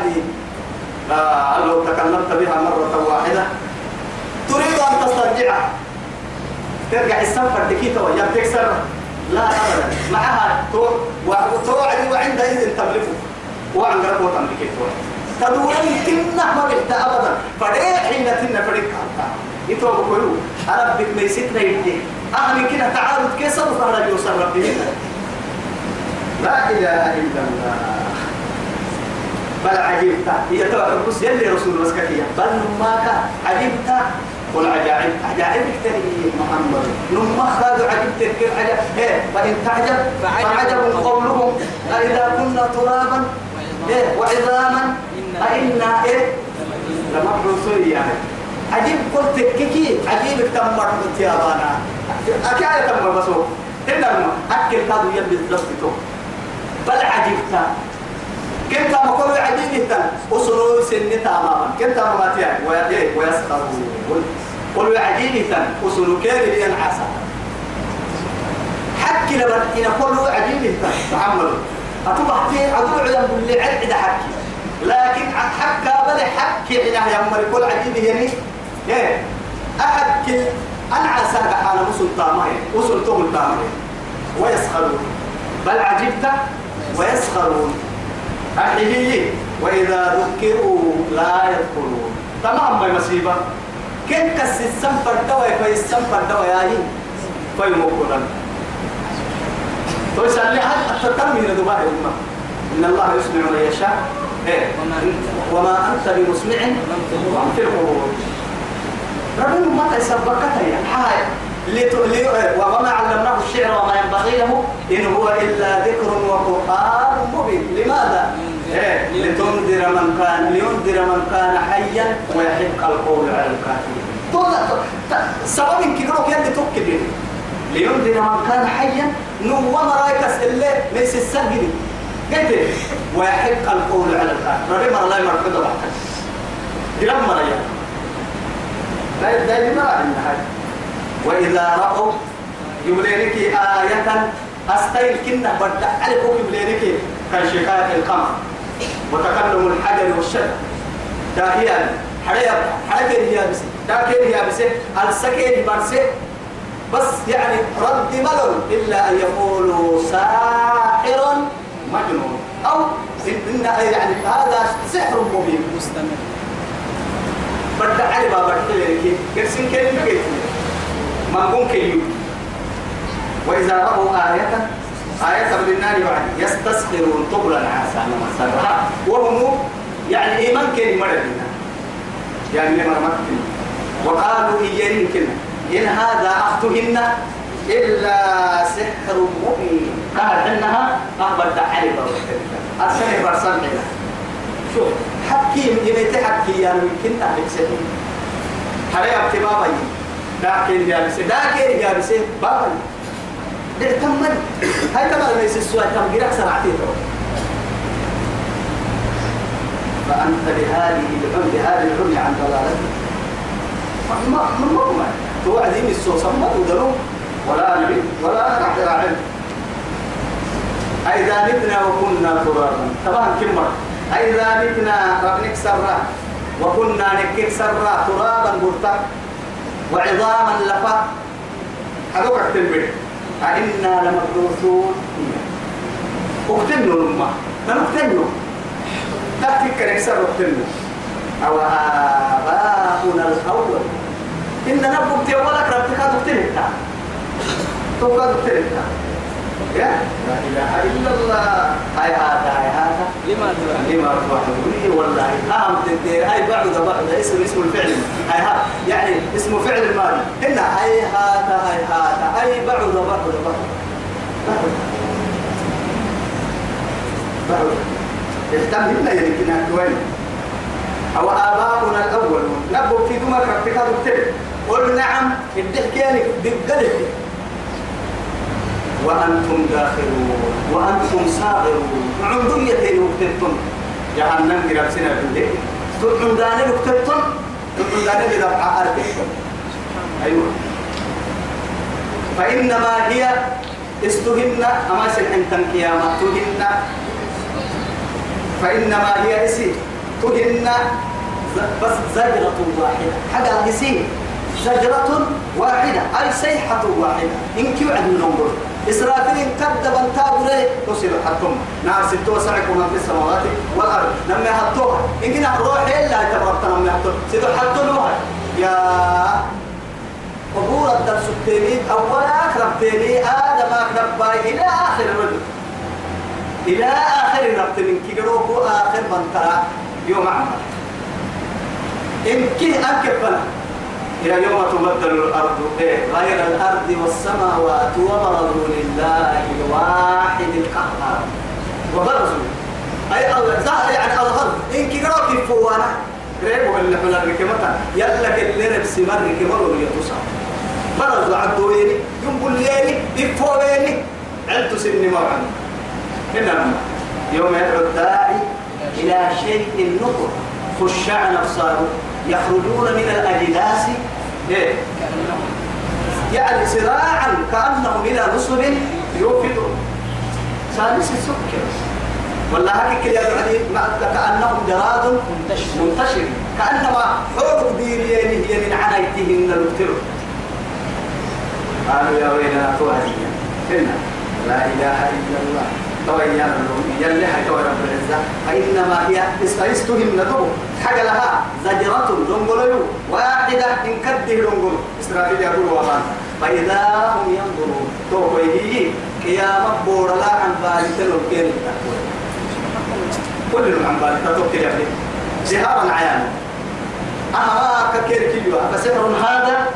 وعدي آه لو تكلمت بها مرة واحدة تريد أن تسترجعها. ترجع السفر دكيتة ويا تكسر لا أبدا. معها تو وتوعد وعندئذ تملكه. وعن قرب وتملكه تدور كنا ما بحت أبدا. فريق حين تنا فريق كانتا يتوب كلو ربك ما يسيتنا يدي أهل كنا تعارض كيسر فهذا يوصل ربي لا إله إلا الله. بل عجبت. هي توعد بس يلي رسول مسكتية بل ما كان عجبت. والعجائب عجائب. كتير محمد. نما خالوا عجب تذكر عجب. إيه فإن تعجب فعجب قولهم. أإذا كنا ترابا إيه وعظاما أئنا إيه لمبعوثون يعني عجيب قلت كيكي. عجيب تمر يا بانا أكاد تمر بسوق. إنما أكل كادو يبي الضبط بل عجبت. كنت كل عجيب تن أصلوا سنة تماما كنت ما تيان ويا ويسخرون قل عجيب تن أصلوا كيف ينعسى حكي لما إن كل عجيب تن أتوقع في أدور على اللي عد حكي. لكن حكى بل حكي حين يمر كل عجيب يعني إيه؟ أحد كل أنعسى على وصل طامه وصل تغل طامه ويسخرون. بل عجبت ويسخرون. أحيي وإذا ذكروا لا يذكرون. تمام ما مصيبة كيف كس السنفر دواء في السنفر دواء يا هي؟ في موكولا تويسال لي حتى تتمي لدباء الأمة إن الله يسمع من يشاء. إيه؟ وما أنت. بمسمع من في القبور. ربنا ما تسبقتها يا حاجة وما علمناه الشعر وما ينبغي له إن هو إلا ذكر وقرآن مبين لماذا؟ إيه لتنذر من من كان حيا ويحق القول على الكافرين. سبب كده يد تكبر لينذر من كان حيا نو مرايكس اللي ليس السجن. قلت ويحق القول على الكافرين. ربي مرة لا يمرقد بعد. دلم مرة لا لا يمرقد وإذا رأوا يبلينك آية أستيل كنا بدأ عليكم يبلينك كشكاية القمر. وتكلم الحجر والشجر. داهيا حريا حريا هي بس داكين هي بس السكين برس بس يعني رد ملل إلا أن يقولوا ساحر مجنون. أو إن يعني هذا سحر مبين مستمر. بدأ علي بابا كده كرسين كلمة ما ممكن يجي وإذا رأوا آية آية من النار بعد يستسخرون طبلا عسى وهم مردنا يعني لما رمتنا وقالوا إيين كنا إن هذا أختهن إلا سحر مبين. قال إنها أخبر تعالي أرسل برسل لنا شوف حكي يميت حكي يعني يمكن حريا ابتبابا لكن يا بس لكن يا بس بابا اعتمد هاي تبع ليس السؤال جرك سرعتين فأنت بهذه العمر بهذه العمر عن ضلالتك. ما ما ما ما توعدين السوسة ما تدروا ولا نبي ولا نحن علم أيضا متنا وكنا ترابا. طبعا كم مرة أيضا متنا ربنك سرا وكنا نكك سرا ترابا برتا وعظاما لفا. حقوق التنبيه أئنا لمبعوثون اقتلوا الأمة نقتلوا تفكر يكسر اقتلوا أو آباؤنا الأول. إن نبوك تيولك ربك تقتلها تقتلها تقتلها يا؟ لا إله إلا الله. هاي هذا هاي هذا. لما لما والله. أهم تدير هاي بعد بعد. اسم اسم الفعل. هاي ها يعني اسم فعل الماضي هنا هاي هذا هاي هذا. هاي بعد بعد. بعد. بعد. اهتم هنا يمكن وين أو آباؤنا الأول. نبو في دمك ربك تبتل قل نعم الدحكيانك بالقلب وأنتم داخلون. وأنتم صاغرون. عندية وقتتم جهنم قرب سنة بالدين تقعن داني وقتتم تقعن داني بدفع أرضكم أيوة. فإنما هي استهن. أما سنحن تنكياما تهن فإنما هي اسي تهن بس زجرة واحدة. حاجة اسي شجرة واحدة. أي صيحة واحدة. إن كيو عدو نمبر. إسرافيل كذب تابره تصل حتم نار ستو سعكم في السماوات والأرض. لما يحطوها. إن كنا روح إلا تبرتنا لما يحطوها. سيدو حطوها يا قبور الدرس التاني. أولا أكرم تاني. آدم أكرم إلى آخر الرجل. إلى آخر الربط من كيروكو آخر من ترى يوم عمل. إن كي أنكبنا إلى يوم تبدل الأرض إيه غير الأرض والسماوات وبرزوا لله الواحد القهار. وبرزوا أي الله يعني الأرض إن كيروكي فوانا ريبو اللي حنا الركمة يلا كل رب سمر ركمة ولا يتصل برزوا عدويني ينقل ليني يفويني علتو سني مرعن هنا يوم يدعو الداعي إلى شيء نقر خشعن أبصاره. يخرجون من الأجداث إيه؟ يعني سراعا كأنهم إلى نصب يوفدون. سادس السكر. ولا هكي كده كأنهم جراد منتشر. كأنما حور ديريين هي من عنايتهن المبتر قالوا يا ويلنا توهديا إنا لا إله إلا الله. تويا يلي حكوا رب العزة فإنما هي استهم ندو حاجة لها زجرة لنقلوا واحدة إن كده لنقل إسرائيل يقول ومان فإذا هم ينظرون توقيه قيامة بورا لا عن بالي تلوكين كل عن بالي تتوكل يعني زهارا عيانا أها ككير كيلو فسحر هذا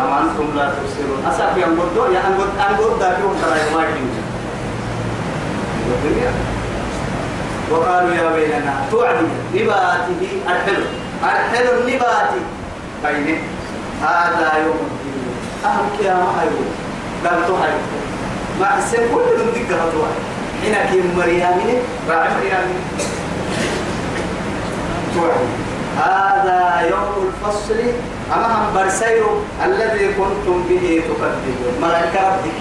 أم أنتم لا تبصرون أسف ينقضوا يا أنقض أنقض ذاك يوم ترى ما يمكن والدنيا. وقالوا يا ويلنا توعدي نباته الحلو الحلو النباتي بينه هذا يوم الدين. أهم كيامة هيو قال تو هيو مع السن كل من دقة هتوها هنا كيم مريامين راعي مريامين. توعدي هذا يوم الفصل. أما هم برسيو الذي كنتم به تكذبون. ملائكة ربك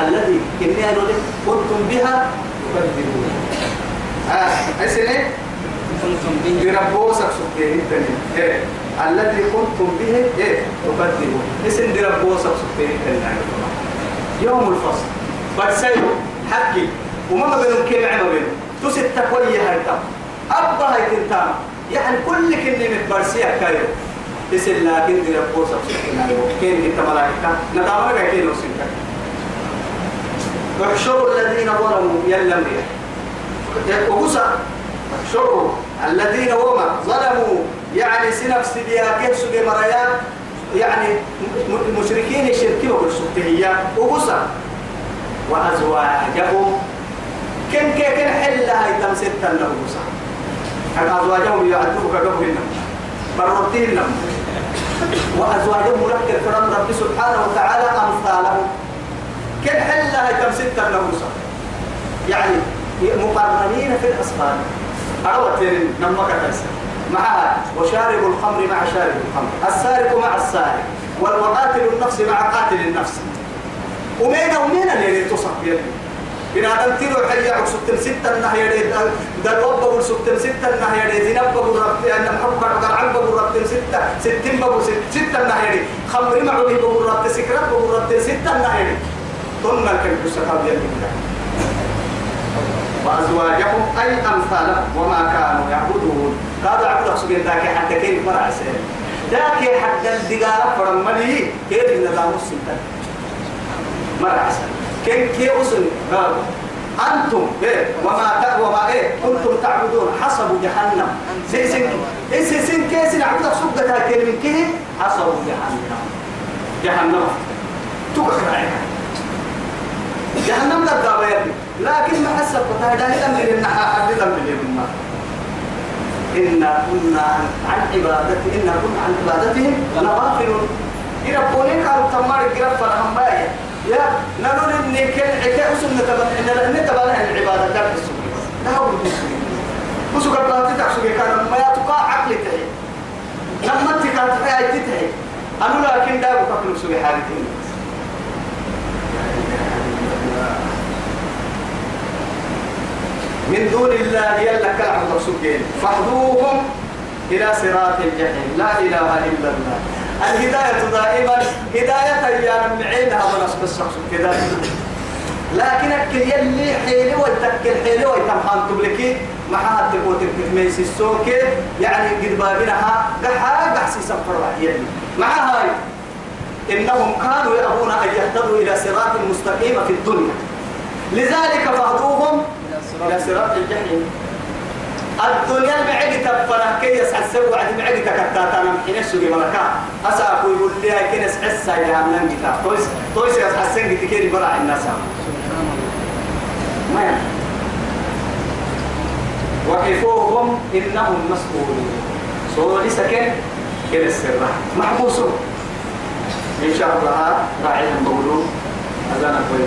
الذي كني أنا كنتم بها تكذبون. آه أسنة كنتم به بربوسك سبحانه الدنيا الذي كنتم به إيه تكذبون. اسم بربوسك سبحانه يوم الفصل. برسيو حقي. وما بينهم كيف عمل بينهم تسد تقوي هاي أبا هاي تنتام يعني كل كلمة متبرسية كايو. تسل لكن دي ربوسك سبحانه كين إنت ملائكة ندامنا كين وسنك احشروا الذين ظلموا يلم وقصا احشروا الذين وما ظلموا. يعني سنفس ديا كيف سبي مريا يعني مشركين الشركين والسبتهية وقصا وأزواجهم. كن كن كن حلها يتمسكت له قصا أزواجهم يعذبك قبلنا برتين وأزواجهم ملكر فرم رب سبحانه وتعالى أمثالهم. كن حلها يتمسكت له قصا يعني مقرنين في الأسفار. أروتين نمك تنسى معها وشارب الخمر مع شارب الخمر. السارق مع السارق. والقاتل النفس مع قاتل النفس. ومين ومين اللي تصف يلي بنا تنتيرو حيا عكسوتن ستة النهي دي دل وبا بقول ستة النهي دي زينب بقول ربط أن محب قرقر عن بقول ربط ستة ستين بقول ستة النهي دي خمر معه بقول ربط سكرات بقول ربط ستة النهي دي ثم كان بسكاب يلي وأزواجهم أي أمثالهم وما كانوا يعبدون. قالوا عبد سبحانه ذاك حتى كيف مرع سير ذاك حتى الدقارة فرمالي كيف نظام السلطان مرع سير كيف كيف أصل قالوا أنتم إيه؟ وما وما إيه؟ كنتم تعبدون. حسب جهنم. سين سين إيه سين سين كيس نعبد سبة كلمة كيه حسب جهنم. جهنم. تكره جهنم لا تدابير لكن ما حسب بتاعي ده لم يلنا حد لم يلنا إنا كنا عن عبادة إنا كنا عن عبادتهم لغافلون يربوني قالوا تمار الجرف فرهم بايا يا نقول إن كل عكا أسم نتبع إن نتبع العبادة. ده السوق ده هو السوق وسوق الله تتعسوق كان ما يتقع عقل تهي. لما تكاد تهي تهي. أنا لكن ده بكفل سوق حالتين من دون الله يلا كلام رسولين. فاهدوهم إلى صراط الجحيم. لا إله إلا الله. الهداية دائما. هداية يا معينها ونصب كذا. لكن أكل يلي حيلي ويتكل حيلي ويتمحان تبلكي. ما حد تقول ميس السوك يعني قد بابنها قحا قحسي سفر يلي. مع هاي. إنهم كانوا يأبون أن يهتدوا إلى صراط مستقيم في الدنيا. لذلك فهدوهم إلى صراط الجحيم. الدنيا المعدي تبنا كي يسعد سوى عد المعدي تكتاتا نمحين السوق ملكا أسأكو يقول هاي كنس حسا إلى عملان كتاب تويس تويس يسعد سنك تكيري برا الناس. ما يعني؟ وقفوهم إنهم مسؤولون. سوري سكن إلى السر. محبوسون. إن شاء الله راعي المولود أذانا كوي